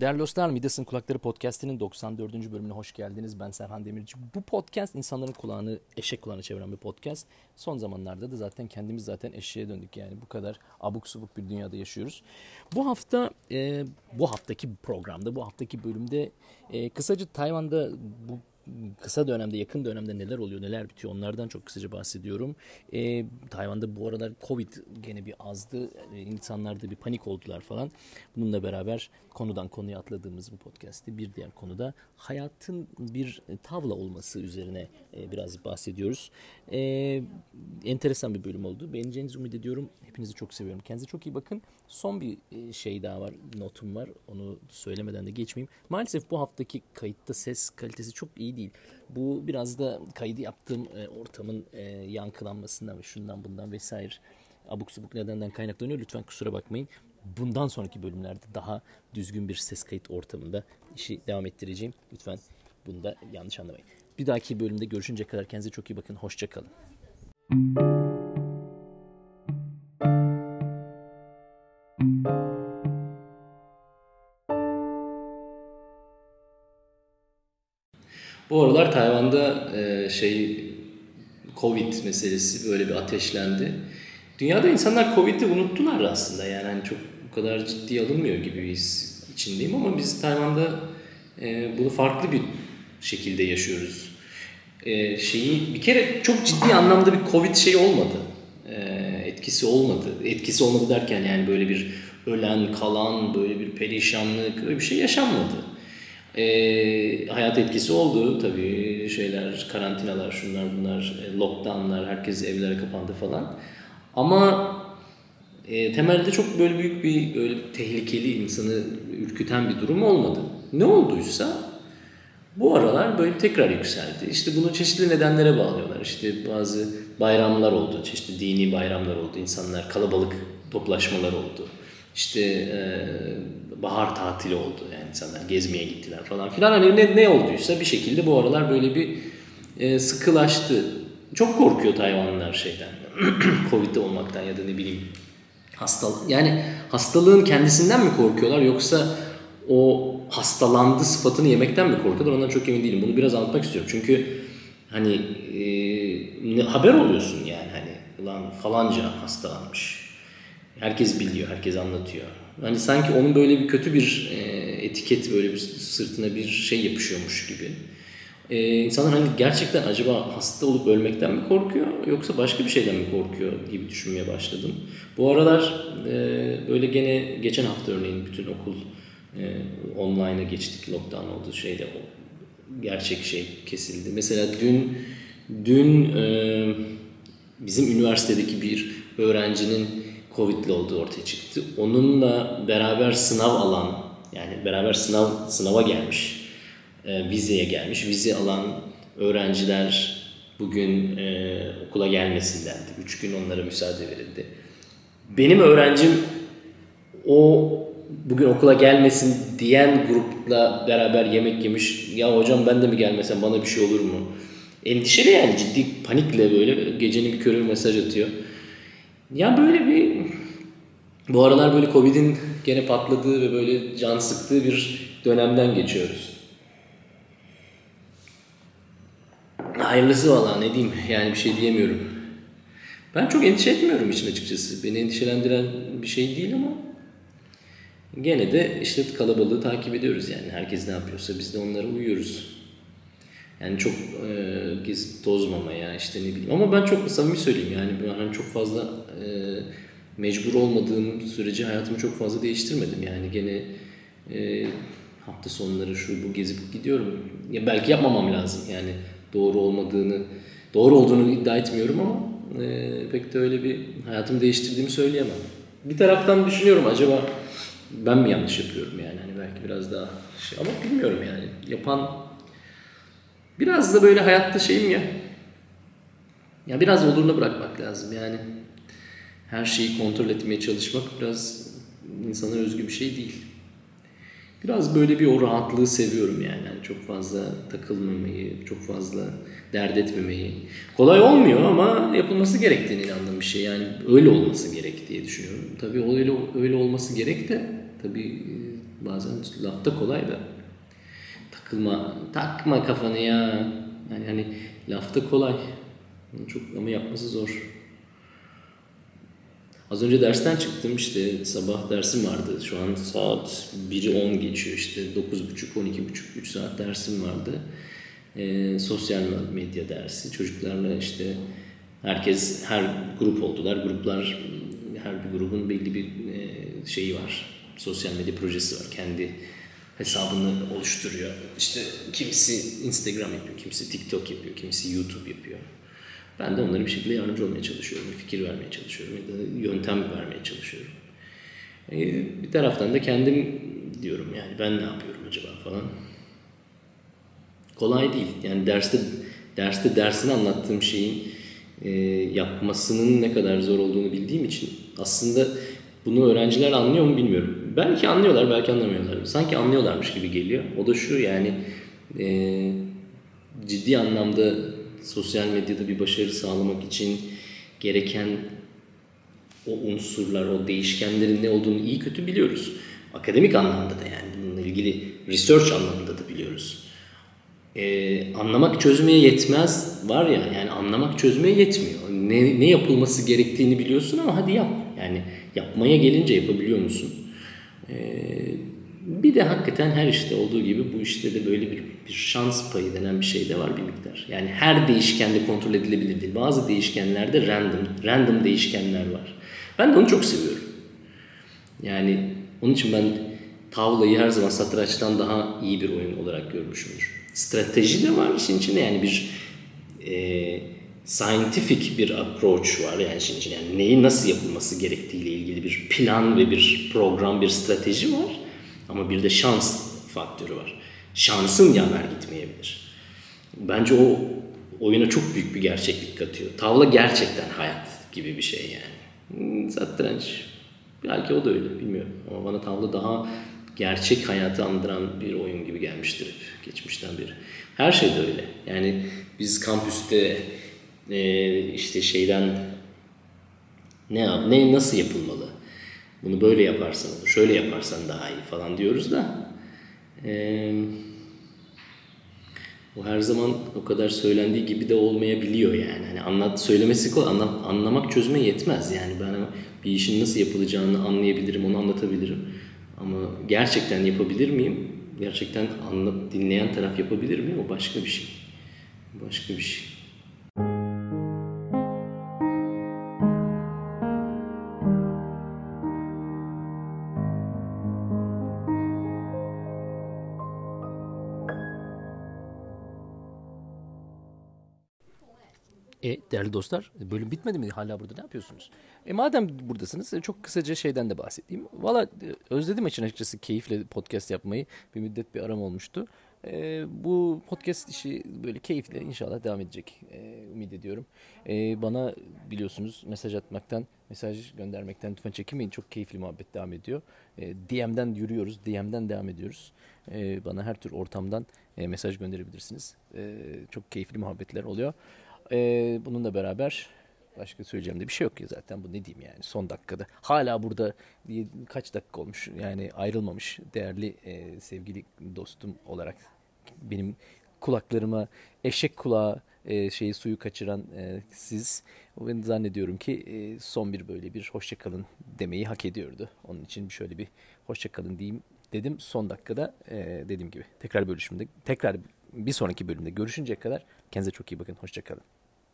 Değerli dostlar, Midas'ın Kulakları Podcast'inin 94. bölümüne hoş geldiniz. Ben Serhan Demirci. Bu podcast insanların kulağını eşek kulağına çeviren bir podcast. Son zamanlarda da zaten kendimiz zaten eşeğe döndük yani bu kadar abuk subuk bir dünyada yaşıyoruz. Bu hafta, e, bu haftaki programda, bu haftaki bölümde e, kısaca Tayvan'da bu kısa dönemde, yakın dönemde neler oluyor, neler bitiyor onlardan çok kısaca bahsediyorum. E, Tayvan'da bu aralar Covid gene bir azdı. E, insanlarda bir panik oldular falan. Bununla beraber konudan konuya atladığımız bu podcast'te bir diğer konuda hayatın bir tavla olması üzerine e, biraz bahsediyoruz. E, enteresan bir bölüm oldu. Beğeneceğinizi umut ediyorum. Hepinizi çok seviyorum. Kendinize çok iyi bakın. Son bir e, şey daha var, notum var. Onu söylemeden de geçmeyeyim. Maalesef bu haftaki kayıtta ses kalitesi çok iyi değil. Bu biraz da kaydı yaptığım e, ortamın e, yankılanmasından ve şundan bundan vesaire abuk subuk nedenden kaynaklanıyor. Lütfen kusura bakmayın. Bundan sonraki bölümlerde daha düzgün bir ses kayıt ortamında işi devam ettireceğim. Lütfen bunu da yanlış anlamayın. Bir dahaki bölümde görüşünce kadar kendinize çok iyi bakın. Hoşçakalın. Bu aralar Tayvan'da e, şey Covid meselesi böyle bir ateşlendi. Dünyada insanlar Covid'i unuttular aslında yani hani çok bu kadar ciddi alınmıyor gibi bir his içindeyim ama biz Tayvan'da e, bunu farklı bir şekilde yaşıyoruz. E, şeyi bir kere çok ciddi anlamda bir Covid şey olmadı. E, etkisi olmadı. Etkisi olmadı derken yani böyle bir ölen, kalan, böyle bir perişanlık öyle bir şey yaşanmadı. E, hayat etkisi oldu tabii şeyler, karantinalar, şunlar bunlar, e, lockdownlar, herkes evlere kapandı falan. Ama e, temelde çok böyle büyük bir böyle tehlikeli insanı ürküten bir durum olmadı. Ne olduysa bu aralar böyle tekrar yükseldi. İşte bunu çeşitli nedenlere bağlıyorlar. İşte bazı bayramlar oldu, çeşitli dini bayramlar oldu. İnsanlar kalabalık toplaşmalar oldu. İşte e, bahar tatili oldu. Yani insanlar gezmeye gittiler falan filan. Hani ne, ne olduysa bir şekilde bu aralar böyle bir e, sıkılaştı. Çok korkuyor Tayvanlılar şeyden. Covid'de olmaktan ya da ne bileyim hastalık. Yani hastalığın kendisinden mi korkuyorlar yoksa o hastalandı sıfatını yemekten mi korkuyorlar ondan çok emin değilim. Bunu biraz anlatmak istiyorum. Çünkü hani e, ne, haber oluyorsun yani hani lan falanca hastalanmış. Herkes biliyor, herkes anlatıyor. Hani sanki onun böyle bir kötü bir e, etiket böyle bir sırtına bir şey yapışıyormuş gibi. Ee, insanlar hani gerçekten acaba hasta olup ölmekten mi korkuyor yoksa başka bir şeyden mi korkuyor gibi düşünmeye başladım. Bu aralar e, böyle gene geçen hafta örneğin bütün okul e, online'a geçtik, lockdown oldu şeyde o gerçek şey kesildi. Mesela dün dün e, bizim üniversitedeki bir öğrencinin Covid'li olduğu ortaya çıktı. Onunla beraber sınav alan yani beraber sınav sınava gelmiş e, vizeye gelmiş. Vize alan öğrenciler bugün e, okula gelmesin dendi. Üç gün onlara müsaade verildi. Benim öğrencim o bugün okula gelmesin diyen grupla beraber yemek yemiş. Ya hocam ben de mi gelmesem bana bir şey olur mu? Endişeli yani ciddi panikle böyle gecenin bir körü mesaj atıyor. Ya böyle bir bu aralar böyle Covid'in gene patladığı ve böyle can sıktığı bir dönemden geçiyoruz. Hayırlısı valla ne diyeyim yani bir şey diyemiyorum. Ben çok endişe etmiyorum için açıkçası. Beni endişelendiren bir şey değil ama gene de işte kalabalığı takip ediyoruz yani. Herkes ne yapıyorsa biz de onlara uyuyoruz. Yani çok e, gez tozmamaya işte ne bileyim. Ama ben çok samimi söyleyeyim yani ben hani çok fazla e, mecbur olmadığım sürece hayatımı çok fazla değiştirmedim. Yani gene e, hafta sonları şu bu gezip gidiyorum. Ya belki yapmamam lazım yani doğru olmadığını, doğru olduğunu iddia etmiyorum ama e, pek de öyle bir hayatımı değiştirdiğimi söyleyemem. Bir taraftan düşünüyorum acaba ben mi yanlış yapıyorum yani hani belki biraz daha şey ama bilmiyorum yani yapan biraz da böyle hayatta şeyim ya ya biraz oluruna bırakmak lazım yani her şeyi kontrol etmeye çalışmak biraz insana özgü bir şey değil. Biraz böyle bir o rahatlığı seviyorum yani. yani. Çok fazla takılmamayı, çok fazla dert etmemeyi. Kolay olmuyor ama yapılması gerektiğini inandığım bir şey. Yani öyle olması gerek diye düşünüyorum. Tabii öyle, öyle olması gerek de tabii bazen lafta kolay da takılma, takma kafanı ya. Yani hani lafta kolay. Çok ama yapması zor. Az önce dersten çıktım işte sabah dersim vardı. Şu an saat 1'i 10 geçiyor işte 9.30 12.30 3 saat dersim vardı. Ee, sosyal medya dersi. Çocuklarla işte herkes her grup oldular. Gruplar her bir grubun belli bir e, şeyi var. Sosyal medya projesi var. Kendi hesabını oluşturuyor. İşte kimisi Instagram yapıyor, kimisi TikTok yapıyor, kimisi YouTube yapıyor. Ben de onlara bir şekilde yardımcı olmaya çalışıyorum, fikir vermeye çalışıyorum ya da yöntem vermeye çalışıyorum. Ee, bir taraftan da kendim diyorum yani ben ne yapıyorum acaba falan. Kolay değil. Yani derste derste dersini anlattığım şeyin e, yapmasının ne kadar zor olduğunu bildiğim için aslında bunu öğrenciler anlıyor mu bilmiyorum. Belki anlıyorlar, belki anlamıyorlar. Sanki anlıyorlarmış gibi geliyor. O da şu yani e, ciddi anlamda sosyal medyada bir başarı sağlamak için gereken o unsurlar, o değişkenlerin ne olduğunu iyi kötü biliyoruz. Akademik anlamda da yani bununla ilgili research anlamında da biliyoruz. Ee, anlamak çözmeye yetmez var ya yani anlamak çözmeye yetmiyor. Ne, ne yapılması gerektiğini biliyorsun ama hadi yap. Yani yapmaya gelince yapabiliyor musun? Ee, bir de hakikaten her işte olduğu gibi bu işte de böyle bir, bir şans payı denen bir şey de var bir miktar. Yani her değişken de kontrol edilebilir değil. Bazı değişkenlerde random, random değişkenler var. Ben de onu çok seviyorum. Yani onun için ben tavlayı her zaman satrançtan daha iyi bir oyun olarak görmüşümdür. Strateji de var işin içinde yani bir e, scientific bir approach var yani içinde. Yani neyi nasıl yapılması gerektiğiyle ilgili bir plan ve bir program, bir strateji var. Ama bir de şans faktörü var. Şansın yaver gitmeyebilir. Bence o oyuna çok büyük bir gerçeklik katıyor. Tavla gerçekten hayat gibi bir şey yani. Satranç belki o da öyle bilmiyorum. Ama bana tavla daha gerçek hayatı andıran bir oyun gibi gelmiştir geçmişten beri. Her şey de öyle. Yani biz kampüste e, işte şeyden ne yap, ne nasıl yapılmalı? Bunu böyle yaparsan olur, şöyle yaparsan daha iyi falan diyoruz da e, o her zaman o kadar söylendiği gibi de olmayabiliyor yani. Hani anlat söylemesi kolay, anla, anlamak çözme yetmez. Yani ben bir işin nasıl yapılacağını anlayabilirim, onu anlatabilirim. Ama gerçekten yapabilir miyim? Gerçekten anlat, dinleyen taraf yapabilir mi? O başka bir şey. Başka bir şey. E değerli dostlar bölüm bitmedi mi? Hala burada ne yapıyorsunuz? E madem buradasınız e, çok kısaca şeyden de bahsedeyim. Valla e, özledim için açıkçası keyifle podcast yapmayı. Bir müddet bir aram olmuştu. E, bu podcast işi böyle keyifle inşallah devam edecek. E, ümit ediyorum. E, bana biliyorsunuz mesaj atmaktan, mesaj göndermekten lütfen çekinmeyin. Çok keyifli muhabbet devam ediyor. E, DM'den yürüyoruz, DM'den devam ediyoruz. E, bana her tür ortamdan e, mesaj gönderebilirsiniz. E, çok keyifli muhabbetler oluyor. Ee, bununla beraber başka söyleyeceğim de bir şey yok ya zaten bu ne diyeyim yani son dakikada. Hala burada kaç dakika olmuş yani ayrılmamış değerli e, sevgili dostum olarak benim kulaklarıma eşek kulağı e, şeyi suyu kaçıran e, siz ben zannediyorum ki e, son bir böyle bir hoşçakalın demeyi hak ediyordu. Onun için şöyle bir hoşçakalın diyeyim dedim son dakikada e, dediğim gibi tekrar bölüşümde tekrar bir sonraki bölümde görüşünceye kadar kendinize çok iyi bakın hoşçakalın.